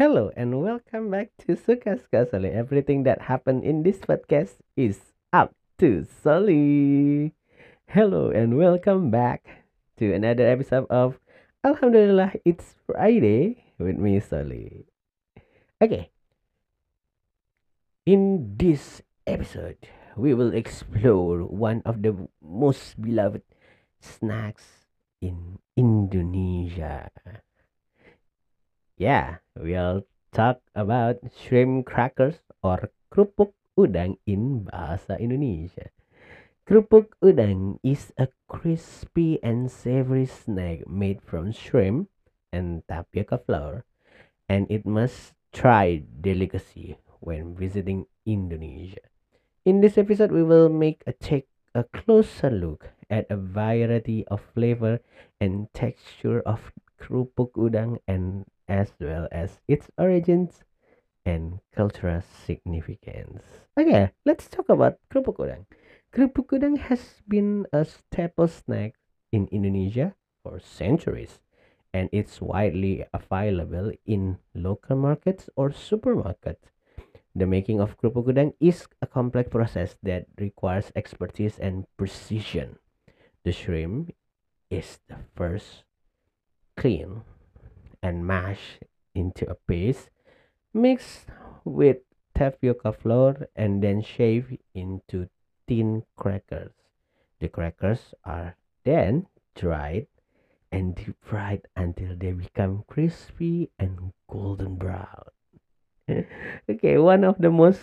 Hello and welcome back to Suka Suka Soli. Everything that happened in this podcast is up to Soli. Hello and welcome back to another episode of Alhamdulillah It's Friday with me Soli. Okay. In this episode, we will explore one of the most beloved snacks in Indonesia. Yeah, we'll talk about shrimp crackers or kerupuk udang in bahasa Indonesia. Kerupuk udang is a crispy and savory snack made from shrimp and tapioca flour, and it must try delicacy when visiting Indonesia. In this episode, we will make a take a closer look at a variety of flavor and texture of kerupuk udang and as well as its origins and cultural significance. Okay, let's talk about kerupuk udang. Kerupuk udang has been a staple snack in Indonesia for centuries, and it's widely available in local markets or supermarkets. The making of kerupuk udang is a complex process that requires expertise and precision. The shrimp is the first clean and mash into a paste. Mix with tapioca flour and then shave into thin crackers. The crackers are then dried and deep fried until they become crispy and golden brown. okay, one of the most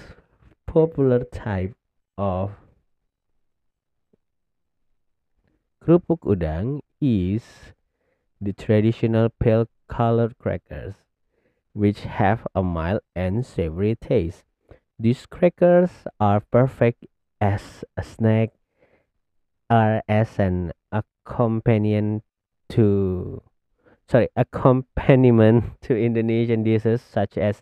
popular type of kerupuk udang is the traditional pale colored crackers, which have a mild and savory taste. These crackers are perfect as a snack or as an accompaniment to sorry accompaniment to Indonesian dishes such as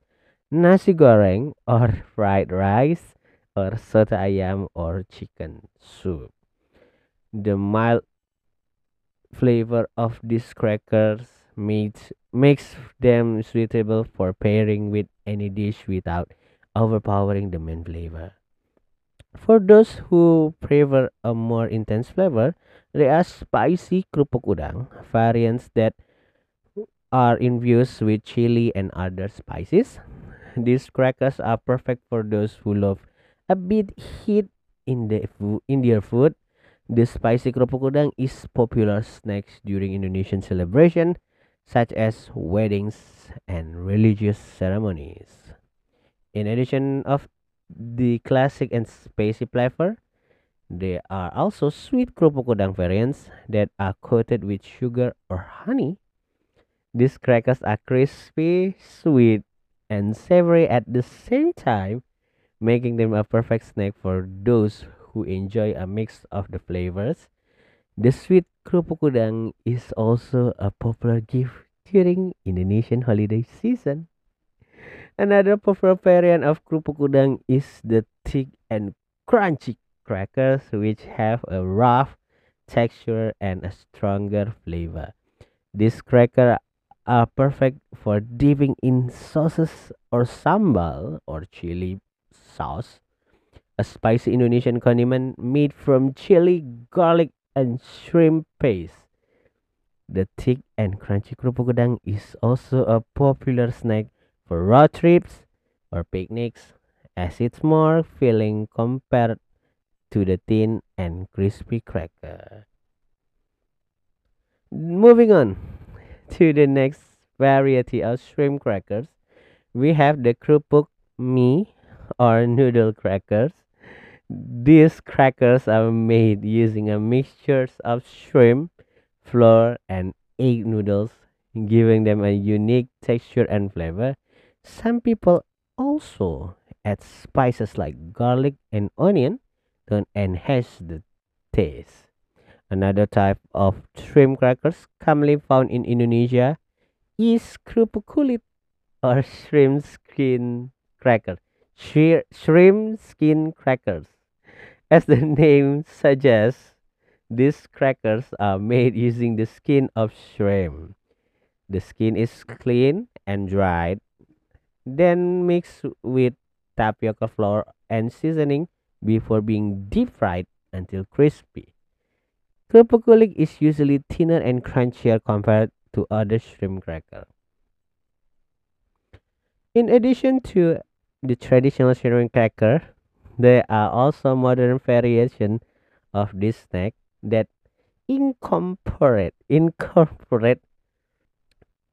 nasi goreng or fried rice or soto ayam or chicken soup. The mild flavor of these crackers makes makes them suitable for pairing with any dish without overpowering the main flavor. For those who prefer a more intense flavor, there are spicy kerupuk udang variants that are infused with chili and other spices. These crackers are perfect for those who love a bit heat in the in their food. The spicy kerupuk udang is popular snacks during Indonesian celebration such as weddings and religious ceremonies. In addition of the classic and spicy flavor, there are also sweet kerupuk udang variants that are coated with sugar or honey. These crackers are crispy, sweet, and savory at the same time, making them a perfect snack for those who enjoy a mix of the flavors. The sweet kerupuk udang is also a popular gift during Indonesian holiday season. Another popular variant of kerupuk udang is the thick and crunchy crackers, which have a rough texture and a stronger flavor. These crackers are perfect for dipping in sauces or sambal or chili sauce, a spicy Indonesian condiment made from chili, garlic, and shrimp paste. The thick and crunchy kerupuk udang is also a popular snack for road trips or picnics, as it's more filling compared to the thin and crispy cracker. Moving on to the next variety of shrimp crackers, we have the kerupuk mie or noodle crackers. These crackers are made using a mixture of shrimp, flour, and egg noodles, giving them a unique texture and flavor. Some people also add spices like garlic and onion to enhance the taste. Another type of shrimp crackers commonly found in Indonesia is kerupuk kulit or shrimp skin cracker. Shri- Shrimp skin crackers. As the name suggests, these crackers are made using the skin of shrimp. The skin is clean and dried, then mixed with tapioca flour and seasoning before being deep fried until crispy. Kerupuk kulit is usually thinner and crunchier compared to other shrimp crackers. In addition to the traditional shrimp cracker, there are also modern variations of this snack that incorporate incorporate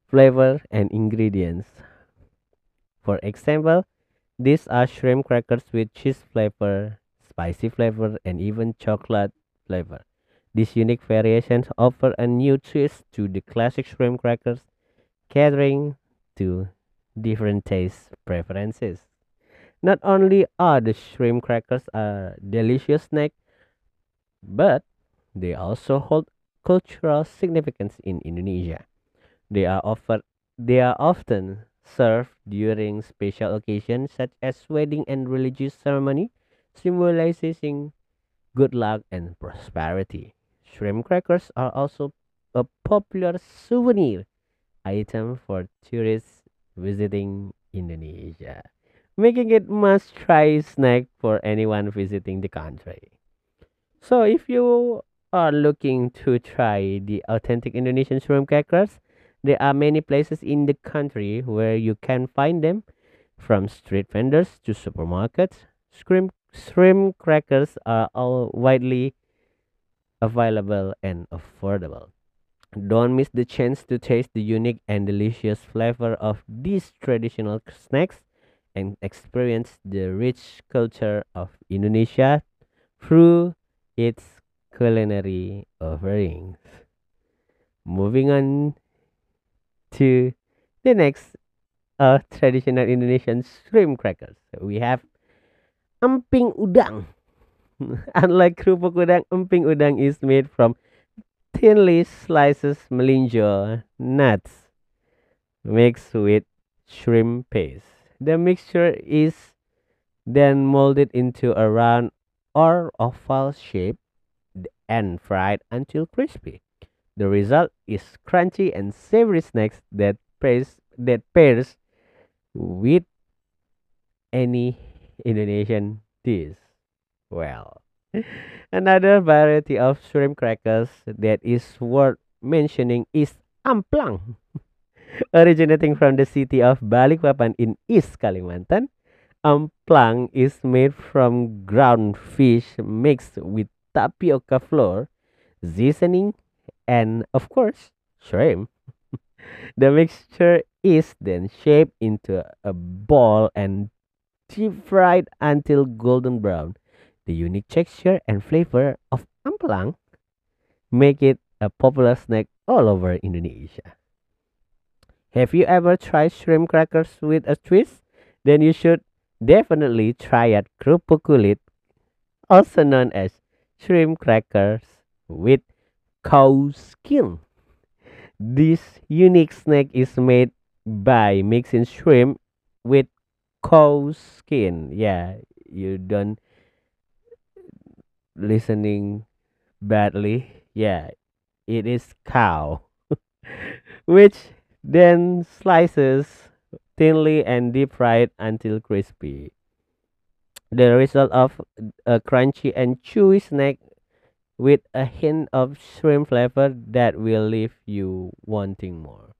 flavor and ingredients. For example, these are shrimp crackers with cheese flavor, spicy flavor, and even chocolate flavor. These unique variations offer a new twist to the classic shrimp crackers, catering to different taste preferences. Not only are the shrimp crackers a delicious snack, but they also hold cultural significance in Indonesia. They are often they are often served during special occasions such as wedding and religious ceremony, symbolizing good luck and prosperity. Shrimp crackers are also a popular souvenir item for tourists visiting Indonesia, making it must try snack for anyone visiting the country. So if you are looking to try the authentic Indonesian shrimp crackers, there are many places in the country where you can find them, from street vendors to supermarkets. Shrimp, shrimp crackers are all widely available and affordable. Don't miss the chance to taste the unique and delicious flavor of these traditional snacks and experience the rich culture of Indonesia through its culinary offerings. Moving on to the next uh, traditional Indonesian shrimp crackers. We have emping udang. Unlike kerupuk udang, emping udang is made from thinly sliced melinjo nuts mixed with shrimp paste. The mixture is then molded into a round or oval shape and fried until crispy. The result is crunchy and savory snacks that pairs that pairs with any Indonesian dish. Well, another variety of shrimp crackers that is worth mentioning is amplang. Originating from the city of Balikpapan in East Kalimantan, amplang is made from ground fish mixed with tapioca flour, seasoning, and of course, shrimp. The mixture is then shaped into a ball and deep fried until golden brown. The unique texture and flavor of amplang make it a popular snack all over Indonesia. Have you ever tried shrimp crackers with a twist? Then you should definitely try at kerupuk kulit, also known as shrimp crackers with cow skin. This unique snack is made by mixing shrimp with cow skin. Yeah, you don't listening badly. Yeah, it is cow, which then slices thinly and deep fried until crispy. The result of a crunchy and chewy snack with a hint of shrimp flavor that will leave you wanting more.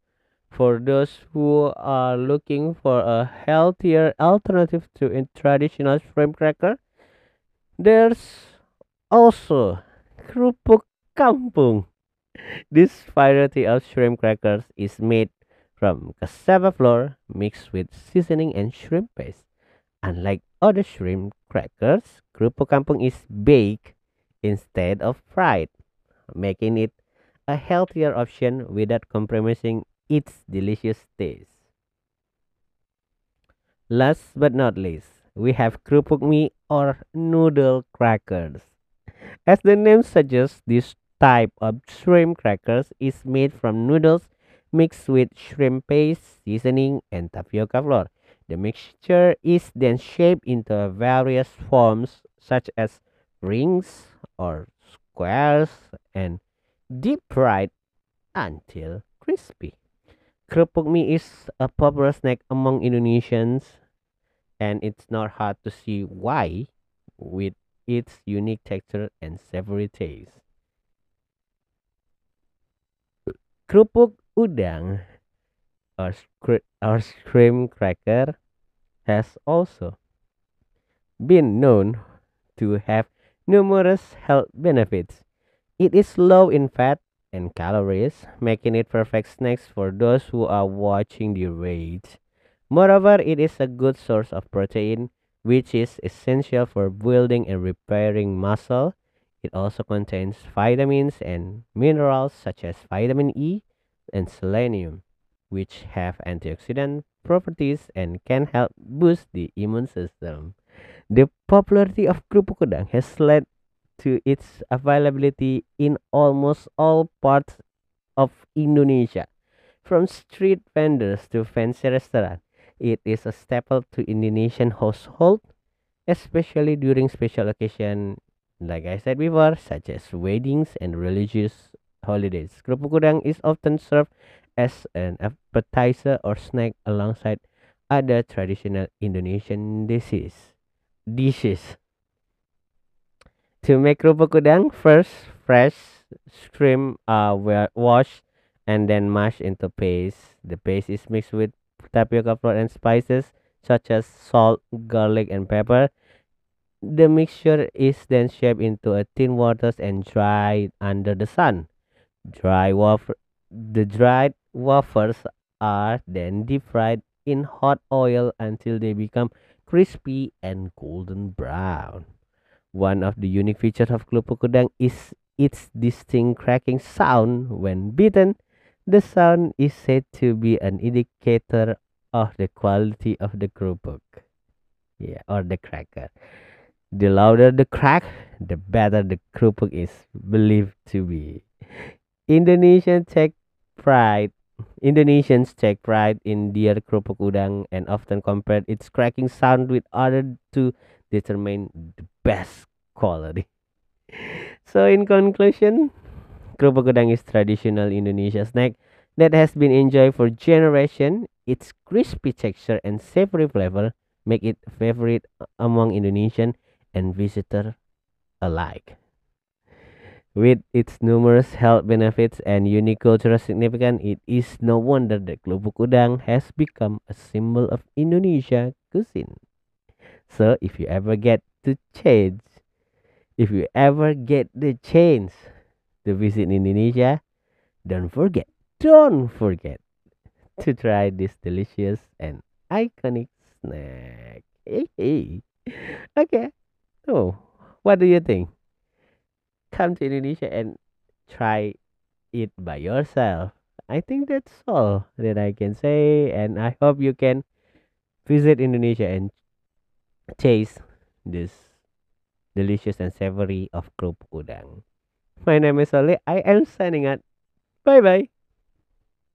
For those who are looking for a healthier alternative to a traditional shrimp cracker, there's also kerupuk kampung. This variety of shrimp crackers is made from cassava flour mixed with seasoning and shrimp paste. Unlike other shrimp crackers, kerupuk kampung is baked instead of fried, making it a healthier option without compromising its delicious taste. Last but not least, we have kerupuk mie or noodle crackers. As the name suggests, this type of shrimp crackers is made from noodles mixed with shrimp paste, seasoning, and tapioca flour. The mixture is then shaped into various forms such as rings or squares and deep fried until crispy. Kerupuk mie is a popular snack among Indonesians, and it's not hard to see why, with its unique texture and savory taste. Kerupuk udang, or, or cream cracker, has also been known to have numerous health benefits. It is low in fat and calories, making it perfect snacks for those who are watching their weight. Moreover, it is a good source of protein, which is essential for building and repairing muscle. It also contains vitamins and minerals such as vitamin E and selenium, which have antioxidant properties and can help boost the immune system. The popularity of kerupuk udang has led to its availability in almost all parts of Indonesia, from street vendors to fancy restaurants. It is a staple to Indonesian household, especially during special occasions, like I said before, such as weddings and religious holidays. Kerupuk udang is often served as an appetizer or snack alongside other traditional Indonesian dishes. Dishes. To make kerupuk udang, first fresh shrimp are wa- washed and then mashed into paste. The paste is mixed with tapioca flour and spices such as salt, garlic, and pepper. The mixture is then shaped into a thin waters and dried under the sun. Dry wafer, the dried wafers are then deep fried in hot oil until they become crispy and golden brown. One of the unique features of Kerupuk Udang is its distinct cracking sound when beaten. The sound is said to be an indicator of the quality of the kerupuk, yeah, or the cracker. The louder the crack, the better the kerupuk is believed to be. Indonesian take pride. Indonesians take pride in their kerupuk udang and often compare its cracking sound with other to determine the best quality. So, in conclusion, kerupuk udang is traditional Indonesian snack that has been enjoyed for generations. Its crispy texture and savory flavor make it favorite among Indonesian and visitor alike. With its numerous health benefits and unique cultural significance, it is no wonder that Lubuk Udang has become a symbol of Indonesia cuisine. So, if you ever get to change, if you ever get the chance to visit Indonesia, don't forget, don't forget to try this delicious and iconic snack. Okay. Oh, what do you think? Come to Indonesia and try it by yourself. I think that's all that I can say, and I hope you can visit Indonesia and taste this delicious and savory of kerupuk udang. My name is Oli. I am signing out. Bye bye.